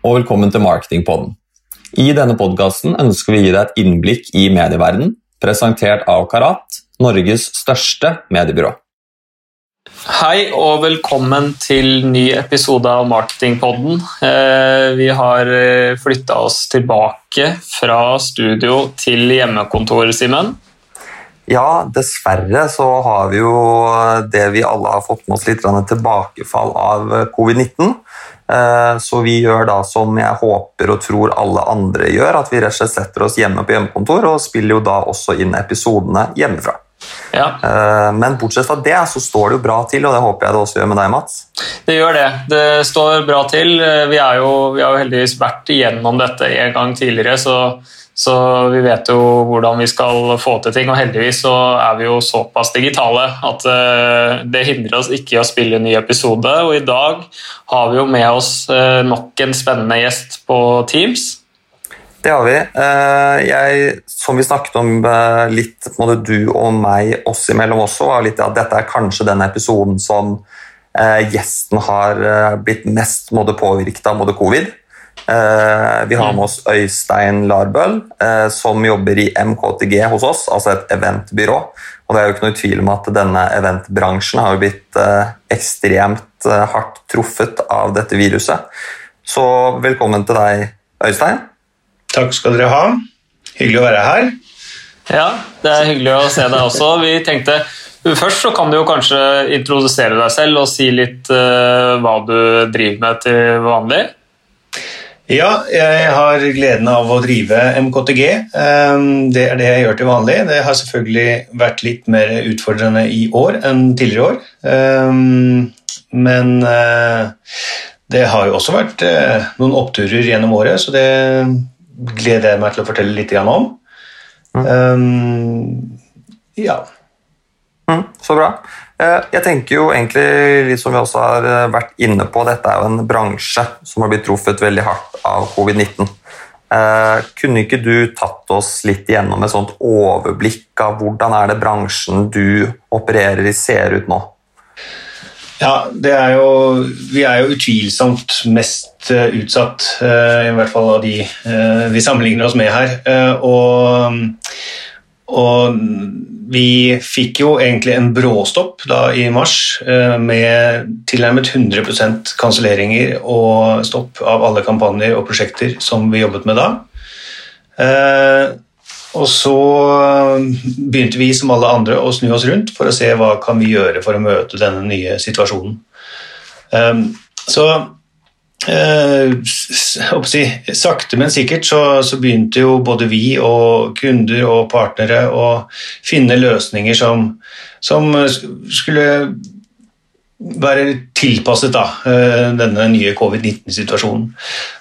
Og velkommen til Marketingpodden. I denne podkasten ønsker vi å gi deg et innblikk i medieverdenen, presentert av Karat, Norges største mediebyrå. Hei og velkommen til ny episode av Marketingpodden. Eh, vi har flytta oss tilbake fra studio til hjemmekontoret, Simen. Ja, dessverre så har vi jo det vi alle har fått med oss litt tilbakefall av covid-19. Eh, så vi gjør da som jeg håper og tror alle andre gjør, at vi rett og slett setter oss hjemme på hjemmekontor og spiller jo da også inn episodene hjemmefra. Ja. Eh, men bortsett fra det så står det jo bra til, og det håper jeg det også gjør med deg, Mats? Det gjør det. Det står bra til. Eh, vi, jo, vi har jo heldigvis vært igjennom dette en gang tidligere, så så vi vet jo hvordan vi skal få til ting, og heldigvis så er vi jo såpass digitale at eh, det hindrer oss ikke i å spille en ny episode. Og i dag har vi jo med oss eh, nok en spennende gjest på Teams. Det har vi. Eh, jeg, som vi snakket om litt, både du og meg oss imellom også, var litt at dette er kanskje den episoden som gjesten har blitt mest påvirket av både covid vi har med oss Øystein Larbøl, eh, som jobber i MKTG hos oss, altså et eventbyrå. Og det er jo ikke noe tvil om at denne eventbransjen har blitt eh, ekstremt hardt truffet av dette viruset. Så velkommen til deg, Øystein. Takk skal dere ha. Hyggelig å være her. Ja, det er hyggelig å se deg også. Vi tenkte Først så kan du jo kanskje introdusere deg selv og si litt uh, hva du driver med til vanlig. Ja, jeg har gleden av å drive MKTG. Ehm, det er det jeg gjør til vanlig. Det har selvfølgelig vært litt mer utfordrende i år enn tidligere år. Ehm, men eh, det har jo også vært eh, noen oppturer gjennom året, så det gleder jeg meg til å fortelle litt om. Ja. Mm, så bra. Eh, jeg tenker jo egentlig, litt som vi også har eh, vært inne på, dette er jo en bransje som har blitt truffet veldig hardt av covid-19. Eh, kunne ikke du tatt oss litt igjennom et sånt overblikk av hvordan er det bransjen du opererer i, ser ut nå? Ja, er jo, Vi er jo utvilsomt mest utsatt, i hvert fall av de vi sammenligner oss med her. Og, og vi fikk jo egentlig en bråstopp da i mars eh, med tilnærmet 100% kanselleringer og stopp av alle kampanjer og prosjekter som vi jobbet med da. Eh, og så begynte vi som alle andre å snu oss rundt for å se hva kan vi gjøre for å møte denne nye situasjonen. Eh, så Eh, sakte, men sikkert så, så, begynte jo både vi og kunder og partnere å finne løsninger som, som skulle være tilpasset da, eh, denne nye covid-19-situasjonen.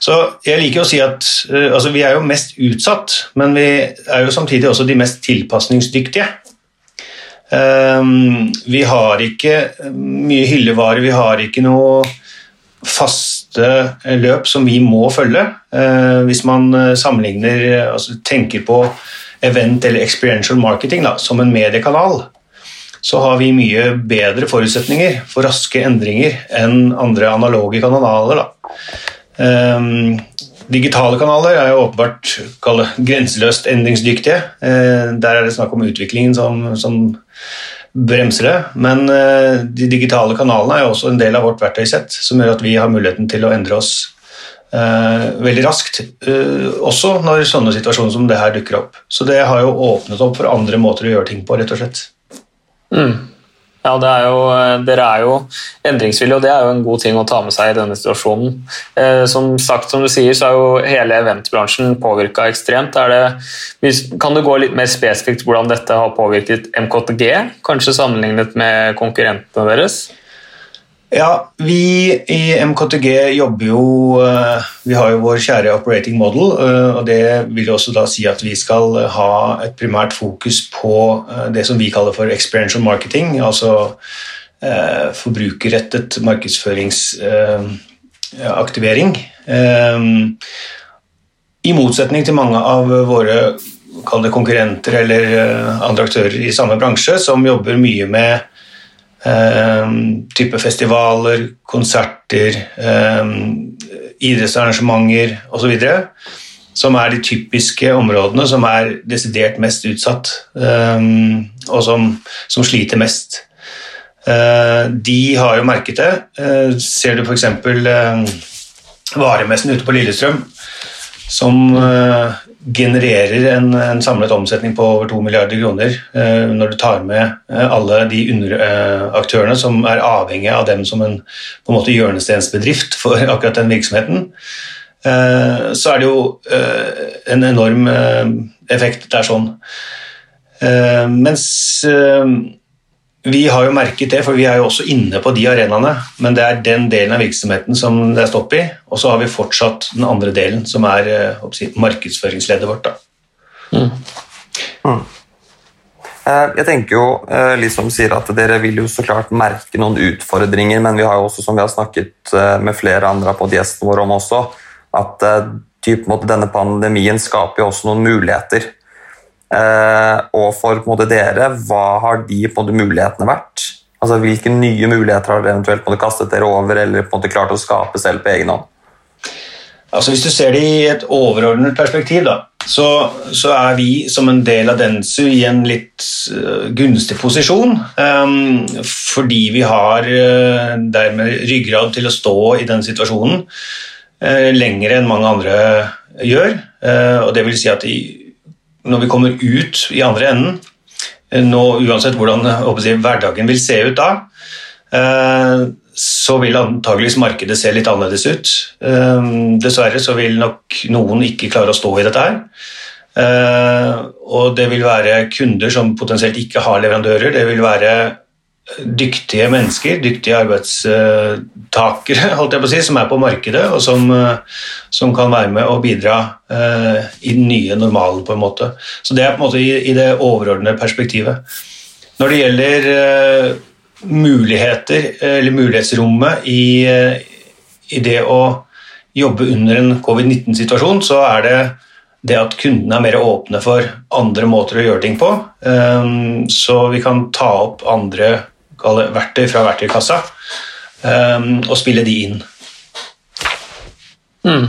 Så Jeg liker å si at eh, altså, vi er jo mest utsatt, men vi er jo samtidig også de mest tilpasningsdyktige. Vi har ikke mye hyllevare, vi har ikke noe faste løp som vi må følge. Eh, hvis man eh, sammenligner, altså tenker på event eller experiential marketing da, som en mediekanal, så har vi mye bedre forutsetninger for raske endringer enn andre analoge kanaler. Um, digitale kanaler er jo åpenbart grenseløst endringsdyktige. Der er det snakk om utviklingen som, som bremser det. Men eh, de digitale kanalene er jo også en del av vårt verktøysett, som gjør at vi har muligheten til å endre oss uh, veldig raskt. Uh, også når sånne situasjoner som det her dukker opp. Så det har jo åpnet opp for andre måter å gjøre ting på, rett og slett. Mm. Ja, er jo, Dere er jo endringsvillige, og det er jo en god ting å ta med seg i denne situasjonen. Eh, som sagt, som du sier, så er jo hele eventbransjen påvirka ekstremt. Det, kan du gå litt mer spesifikt hvordan dette har påvirket MKTG, kanskje sammenlignet med konkurrentene deres? Ja, vi i MKTG jobber jo eh, Vi har jo vår kjære operating model, eh, og det vil også da si at vi skal ha et primært fokus på eh, det som vi kaller for experiential marketing, altså forbrukerrettet markedsføringsaktivering. I motsetning til mange av våre konkurrenter eller andre aktører i samme bransje som jobber mye med Um, type festivaler, konserter, eh, idrettsarrangementer osv. Som er de typiske områdene som er desidert mest utsatt, eh, og som, som, sliter mest. Uh, de har jo merket det. Uh, ser du f.eks. Eh, varemessen ute på Lillestrøm, som uh, genererer en, en, samlet omsetning på over 2 milliarder kroner eh, når du tar med uh, alle de underaktørene som er avhengig av dem som en, på en måte hjørnestensbedrift for akkurat den virksomheten, så er det jo en enorm effekt der sånn. Mens vi har jo merket det, for vi er jo også inne på de arenaene, men det er den delen av virksomheten som det er stopp i, og så har vi fortsatt den andre delen, som er si, markedsføringsleddet vårt. Mm. Mm. Jeg tenker jo, eh, liksom sier at Dere vil jo så klart merke noen utfordringer, men vi har jo også, som vi har snakket eh, med flere andre på gjestene våre om også, at typ, denne pandemien skaper jo også noen muligheter. Eh, og for måte, dere, hva har de måte, mulighetene vært? Altså, Hvilke nye muligheter har dere eventuelt måte, kastet dere over eller klart å skape selv på egen hånd? Altså, hvis du ser det i et overordnet perspektiv, da, så, så, er vi som en del av Densu i en litt uh, gunstig posisjon. Um, fordi vi har uh, dermed ryggrad til å stå i den situasjonen uh, lenger enn mange andre gjør. og det vil si at i når vi kommer ut i andre enden, eh, nå, uansett hvordan si, hverdagen vil se ut da, eh, så vil antageligvis markedet se litt annerledes ut. Eh, dessverre så vil nok noen ikke klare å stå i dette her. Og det vil være kunder som potensielt ikke har leverandører. Det vil være dyktige mennesker, dyktige arbeidstakere holdt jeg på å si, som er på markedet, og som, eh, som kan være med og bidra eh, i den nye normalen. på en måte. Så Det er på en måte i, i det overordnede perspektivet. Når det gjelder eh, muligheter, eller mulighetsrommet i, eh, i det å jobbe under en covid-19-situasjon, så er det det at kundene er mer åpne for andre måter å gjøre ting på. Eh, så vi kan ta opp andre verktøy fra verktøykassa um, og spille de inn. Mm.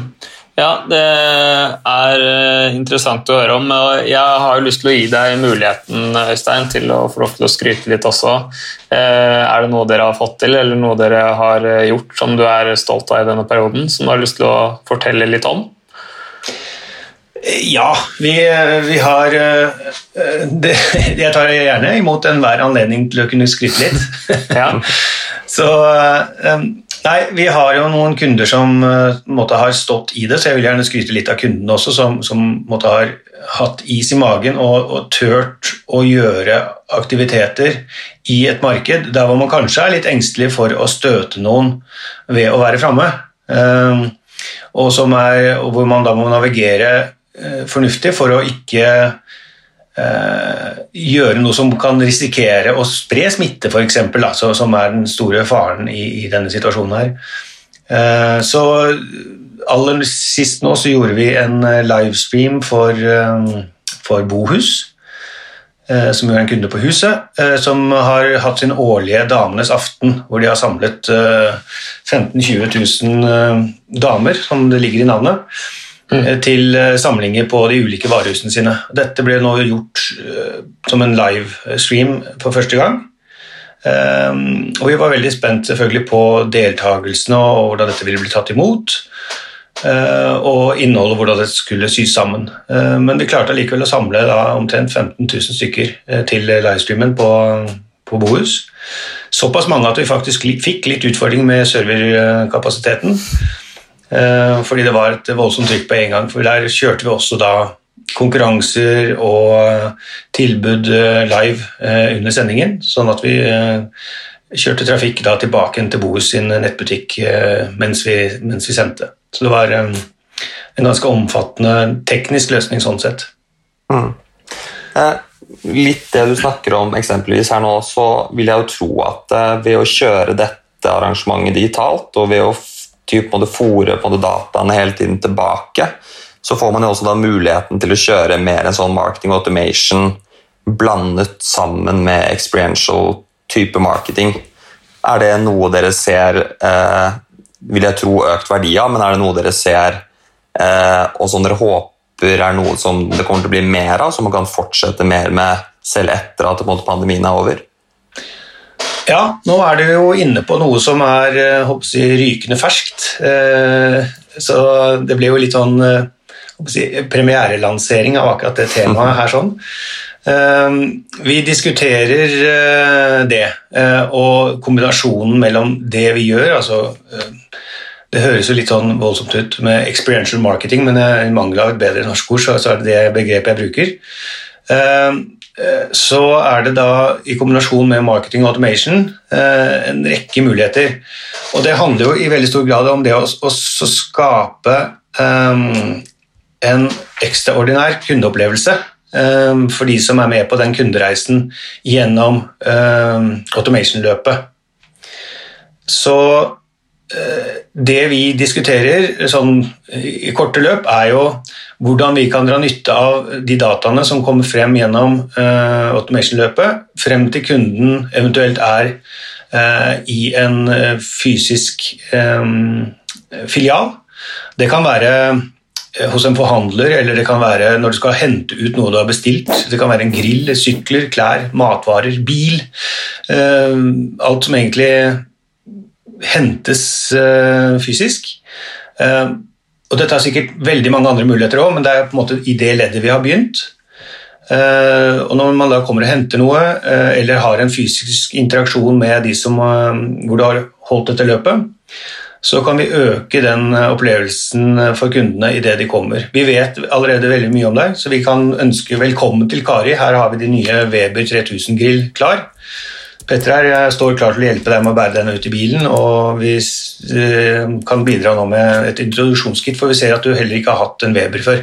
Ja, det er eh, interessant å høre om. Jeg har jo lyst til å gi deg muligheten Øystein, til å få lov til å skryte litt også. Eh, er det noe dere har fått til, eller noe dere har eh, gjort som du er stolt av i denne perioden, som du har lyst til å fortelle litt om? Ja, vi, vi har det, Jeg tar gjerne imot enhver anledning til å kunne skryte litt. ja. Så Nei, vi har jo noen kunder som måtte har stått i det, så jeg vil gjerne skryte litt av kundene også, som, som måtte har hatt is i magen og, og tørt å gjøre aktiviteter i et marked der hvor man kanskje er litt engstelig for å støte noen ved å være framme. Og, og hvor man da må navigere Eh, fornuftig for å ikke eh, gjøre noe som kan risikere å spre smitte, f.eks., altså, som er den store faren i, i denne situasjonen her. Eh, så aller sist nå så gjorde vi en eh, livestream for, eh, for Bohus. Eh, som er en kunde på huset, som har hatt sin årlige Damenes aften, hvor de har samlet 15 000-20 000 damer, som det ligger i navnet mm. Eh, til eh, samlinger på de ulike varehusene sine. Dette ble nå gjort uh, som en livestream for første gang. Og vi var veldig spent selvfølgelig på deltakelsene og hvordan dette ville bli tatt imot. Og innholdet, hvordan det skulle sys sammen. Men vi klarte allikevel å samle omtrent 15 000 stykker til livestreamen på, på Bohus. Såpass mange at vi faktisk fikk litt utfordring med serverkapasiteten. Eh, fordi det var et voldsomt trykk på en gang. For der kjørte vi også da konkurranser og tilbud eh, live eh, under sendingen, sånn at vi kjørte trafikk da tilbake til Bohus sin nettbutikk mens vi, mens vi sendte. Så det var en ganske omfattende teknisk løsning sånn sett. Mm. Eh, litt det du snakker om eksempelvis her nå, så vil jeg jo tro at ved å kjøre dette arrangementet digitalt og ved å typ måtte fòre dataene hele tiden tilbake, så får man jo også da muligheten til å kjøre mer en sånn marketing automation blandet sammen med experiential type marketing. Er det noe dere ser eh, vil jeg tro, økt verdi av, men er det noe dere ser eh, og som dere håper er noe som det kommer til å bli mer av, som man kan fortsette mer med selv etter at pandemien er over? Ja, nå er du jo inne på noe som er håper jeg, rykende ferskt. Så det blir jo litt sånn jeg, premierelansering av akkurat det temaet her. sånn. Vi diskuterer eh, det, eh, og kombinasjonen mellom det vi gjør altså eh, Det høres jo litt sånn voldsomt ut med experiential marketing, men i mangel av et bedre norsk ord, så er det det begrepet jeg bruker. Ehm, så er det da i kombinasjon med marketing og automation en rekke muligheter. Og det handler jo i veldig stor grad om det å, å skape um, en ekstraordinær kundeopplevelse um, for de som er med på den kundereisen gjennom um, automation-løpet. Så eh, det vi diskuterer sånn, i korte løp, er jo hvordan vi kan dra nytte av de dataene som kommer frem gjennom uh, automation-løpet, frem til kunden eventuelt er uh, i en fysisk um, filial. Det kan være Eh, hos en forhandler, eller det kan være når du skal hente ut noe du har bestilt. Det kan være en grill, sykler, klær, matvarer, bil. Eh, alt som egentlig hentes eh, fysisk. Og dette har sikkert veldig mange andre muligheter òg, men det er på en måte i det leddet vi har begynt. Og når man da kommer og henter noe, eller har en fysisk interaksjon med de som, hvor du har holdt dette løpet, så kan vi øke den eh, opplevelsen eh, for kundene idet de kommer. Vi vet allerede veldig mye om deg, så vi kan ønske velkommen til Kari. Her har vi de nye Weber 3000-grill klar. Petter her jeg står klar til å hjelpe deg med å bære den ut i bilen, og vi eh, kan bidra nå med et introduksjonskit, for vi ser at du heller ikke har hatt en Weber før.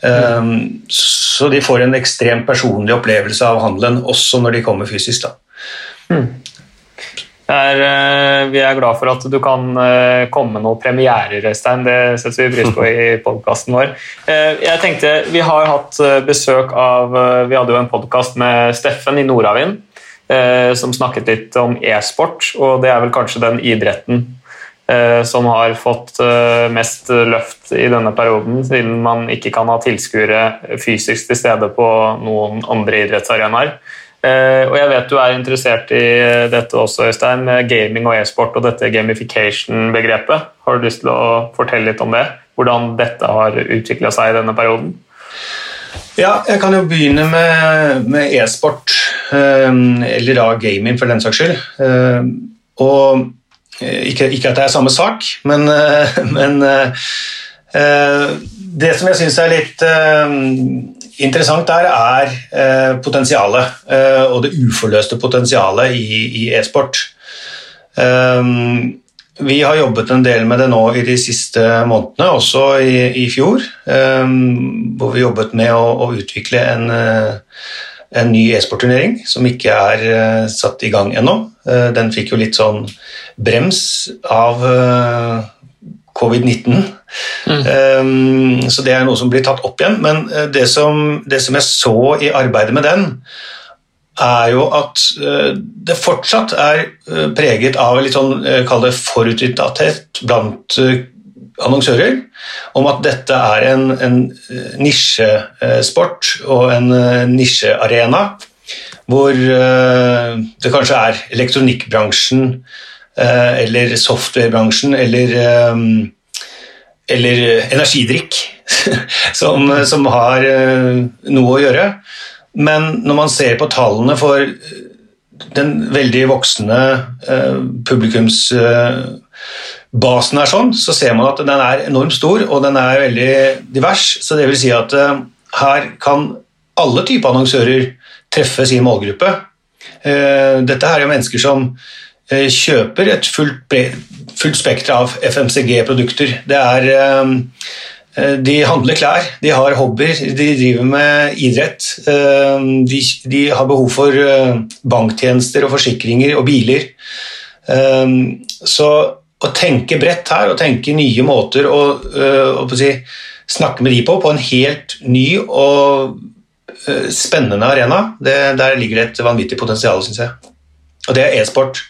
Mm. Så de får en ekstremt personlig opplevelse av handelen, også når de kommer fysisk. Mm. Er, eh, vi er glad for at du kan eh, komme med noen premierer, Øystein. Det setter vi pris på i podkasten vår. Jeg tenkte, Vi har hatt besøk av Vi hadde jo en podkast med Steffen i Nordavind som snakket litt om e-sport, og det er vel kanskje den idretten som har fått mest løft i denne perioden, siden man ikke kan ha tilskuere fysisk til stede på noen andre idrettsarenaer. Eh, og jeg vet du er interessert i dette også, Øystein, med gaming og e-sport og dette gamification-begrepet. Har du lyst til å fortelle litt om det? Hvordan dette har utvikla seg i denne perioden? Ja, jeg kan jo begynne med, med e-sport, eh, eller da gaming for den saks skyld. Eh, og ikke, ikke, at det er samme sak, men, men det som jeg syns er litt interessant der er eh, potensialet, eh, og det uforløste potensialet i e-sport. Vi har jobbet en del med det nå i de siste månedene, også i, i fjor. Hvor vi jobbet med å, å utvikle en, en ny e-sportturnering som ikke er uh, satt i gang ennå. Uh, den fikk jo litt sånn brems av uh, covid-19. Mm. Um, så det er noe som blir tatt opp igjen. Men eh, det som, det som jeg så i arbeidet med den, er jo at det fortsatt er preget av litt sånn kall det forutinntatthet blant annonsører om at dette er en, en nisjesport og en nisjearena hvor det kanskje er elektronikkbransjen eller softwarebransjen eller eller eh, energidrikk som, som, har eh, noe å gjøre. Men når man ser på tallene for den veldig voksende eh, publikumsbasen er sånn, så ser man at den er enormt stor, og den er veldig divers. Så det vil si at her kan alle typer annonsører treffe sin målgruppe. Dette her er mennesker som kjøper et fullt fullt spekter av FMCG-produkter. Det er eh, eh, De handler klær, de har hobbyer, de driver med idrett. Eh, de, de har behov for banktjenester og forsikringer og biler. Så å tenke bredt her og tenke nye måter å, å, å si, snakke med de på, på en helt ny og spennende arena, det, der ligger det et vanvittig potensial, syns jeg. Og det er e-sport.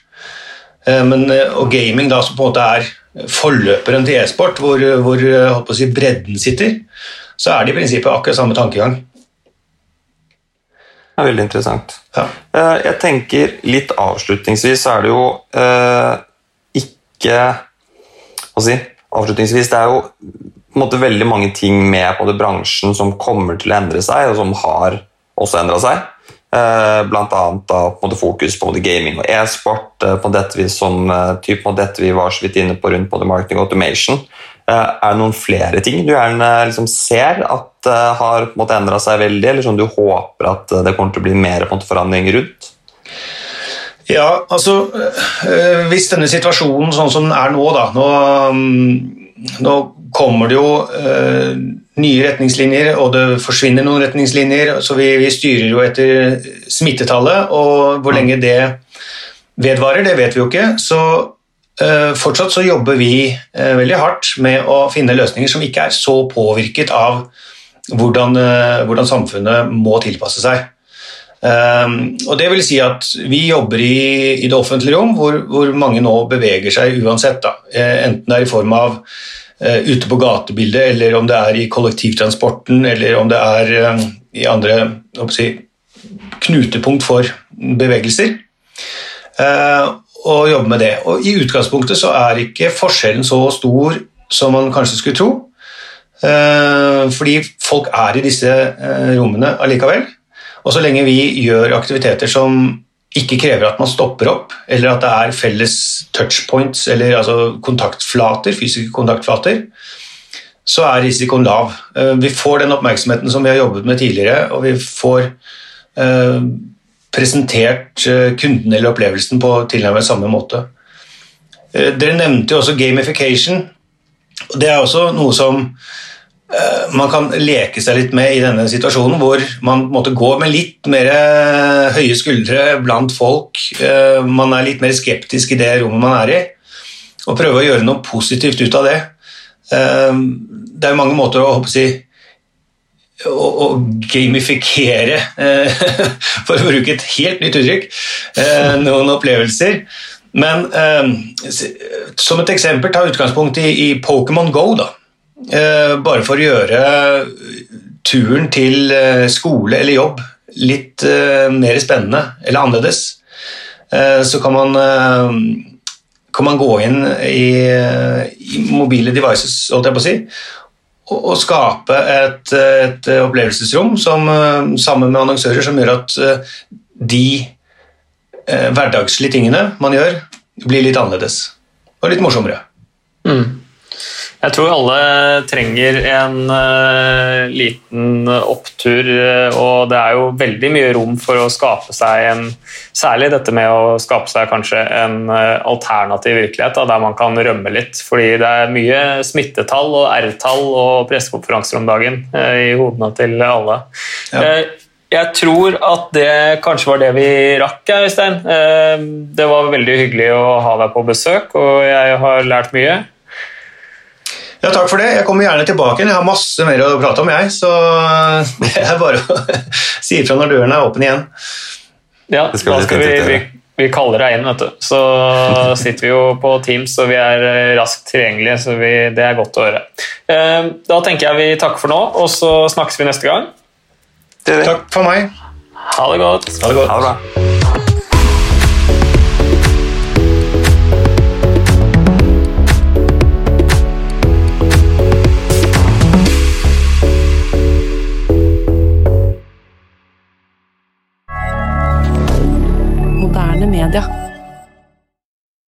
Eh, men, eh, og gaming, da, som på en måte er forløperen til e-sport, hvor, hvor si, bredden sitter, så er det i prinsippet akkurat samme tankegang. Det er veldig interessant. Ja. Eh, Jeg tenker litt avslutningsvis så er det jo eh, ikke Hva si? Avslutningsvis, det er jo på en måte veldig mange ting med på det bransjen som kommer til å endre seg, og som har også endra seg. Eh, Blant annet da, på en måte fokus på både gaming og e-sport, eh, på dette vi, som, eh, typ, på dette vi var så vidt inne på rundt både marketing og automation. Er det noen flere ting du gjerne liksom ser at har på endra seg veldig, eller som du håper at det kommer til å bli mer på en måte forandring rundt? Ja, altså øh, Hvis denne situasjonen sånn som den er nå, da Nå, mm, nå kommer det jo eh, nye retningslinjer, og det forsvinner noen retningslinjer. Så vi, vi styrer jo etter smittetallet, og hvor lenge det vedvarer, det vet vi jo ikke. Så eh, fortsatt så jobber vi eh, veldig hardt med å finne løsninger som ikke er så påvirket av hvordan, øh, hvordan samfunnet må tilpasse seg. Um, og det vil si at Vi jobber i, i det offentlige rom, hvor, hvor mange nå beveger seg uansett. Da. Eh, enten det er i form av uh, ute på gatebildet, eller om det er i kollektivtransporten, eller om det er uh, i andre si, knutepunkt for bevegelser. Uh, og jobbe med det. Og I utgangspunktet så er ikke forskjellen så stor som man kanskje skulle tro. Fordi folk er i disse rommene allikevel. Og så lenge vi gjør aktiviteter som ikke krever at man stopper opp, eller at det er felles touchpoints, eller altså kontaktflater, fysiske kontaktflater, så er risikoen lav. Eh, Vi får den oppmerksomheten som vi har jobbet med tidligere, og vi får eh, presentert eh, kunden eller opplevelsen på tilnærmet samme måte. Dere nevnte jo også gamification. Det er også noe som man kan leke seg litt med i denne situasjonen, hvor man måtte gå med litt mer eh, høye skuldre blant folk. Eh, Man er litt mer skeptisk i det rommet man er i, og prøve å gjøre noe positivt ut av det. Eh, Det er jo mange måter å håpe å si å, å gamifikere, eh, for å bruke et helt nytt uttrykk, eh, noen opplevelser. Men eh, som et eksempel, ta utgangspunkt i, i Pokémon Go. da. Eh, bare for å gjøre turen til eh, skole eller jobb litt eh, mer spennende eller annerledes. Så kan man, kan man gå inn i, i mobile devices, holdt jeg på å si, og, og skape et, et opplevelsesrom som, sammen med annonsører som gjør at de hverdagslige tingene man gjør, blir litt annerledes og litt morsommere. Jeg tror alle trenger en uh, liten opptur, eh, og det er jo veldig mye rom for å skape seg en Særlig dette med å skape seg kanskje en uh, alternativ virkelighet, da, der man kan rømme litt. Fordi det er mye smittetall og R-tall og pressekonferanser om dagen uh, i hodene til alle. Ja. Jeg tror at det kanskje var det vi rakk, Øystein. Det var veldig hyggelig å ha deg på besøk, og jeg har lært mye. Ja, takk for det. Jeg kommer gjerne tilbake. Jeg har masse mer å prate om, jeg. Så det er bare å si ifra når døren er åpen igjen. Ja, da skal vi, vi, vi kaller deg inn, vet du. Så sitter vi jo på Teams, og vi er eh, raskt tilgjengelige, så vi, det er godt å høre. Eh, Da tenker jeg vi takker for nå, og så snakkes vi neste gang. Det det. Takk for meg. Ha det godt. Ha det godt. Ha det bra. Reminder.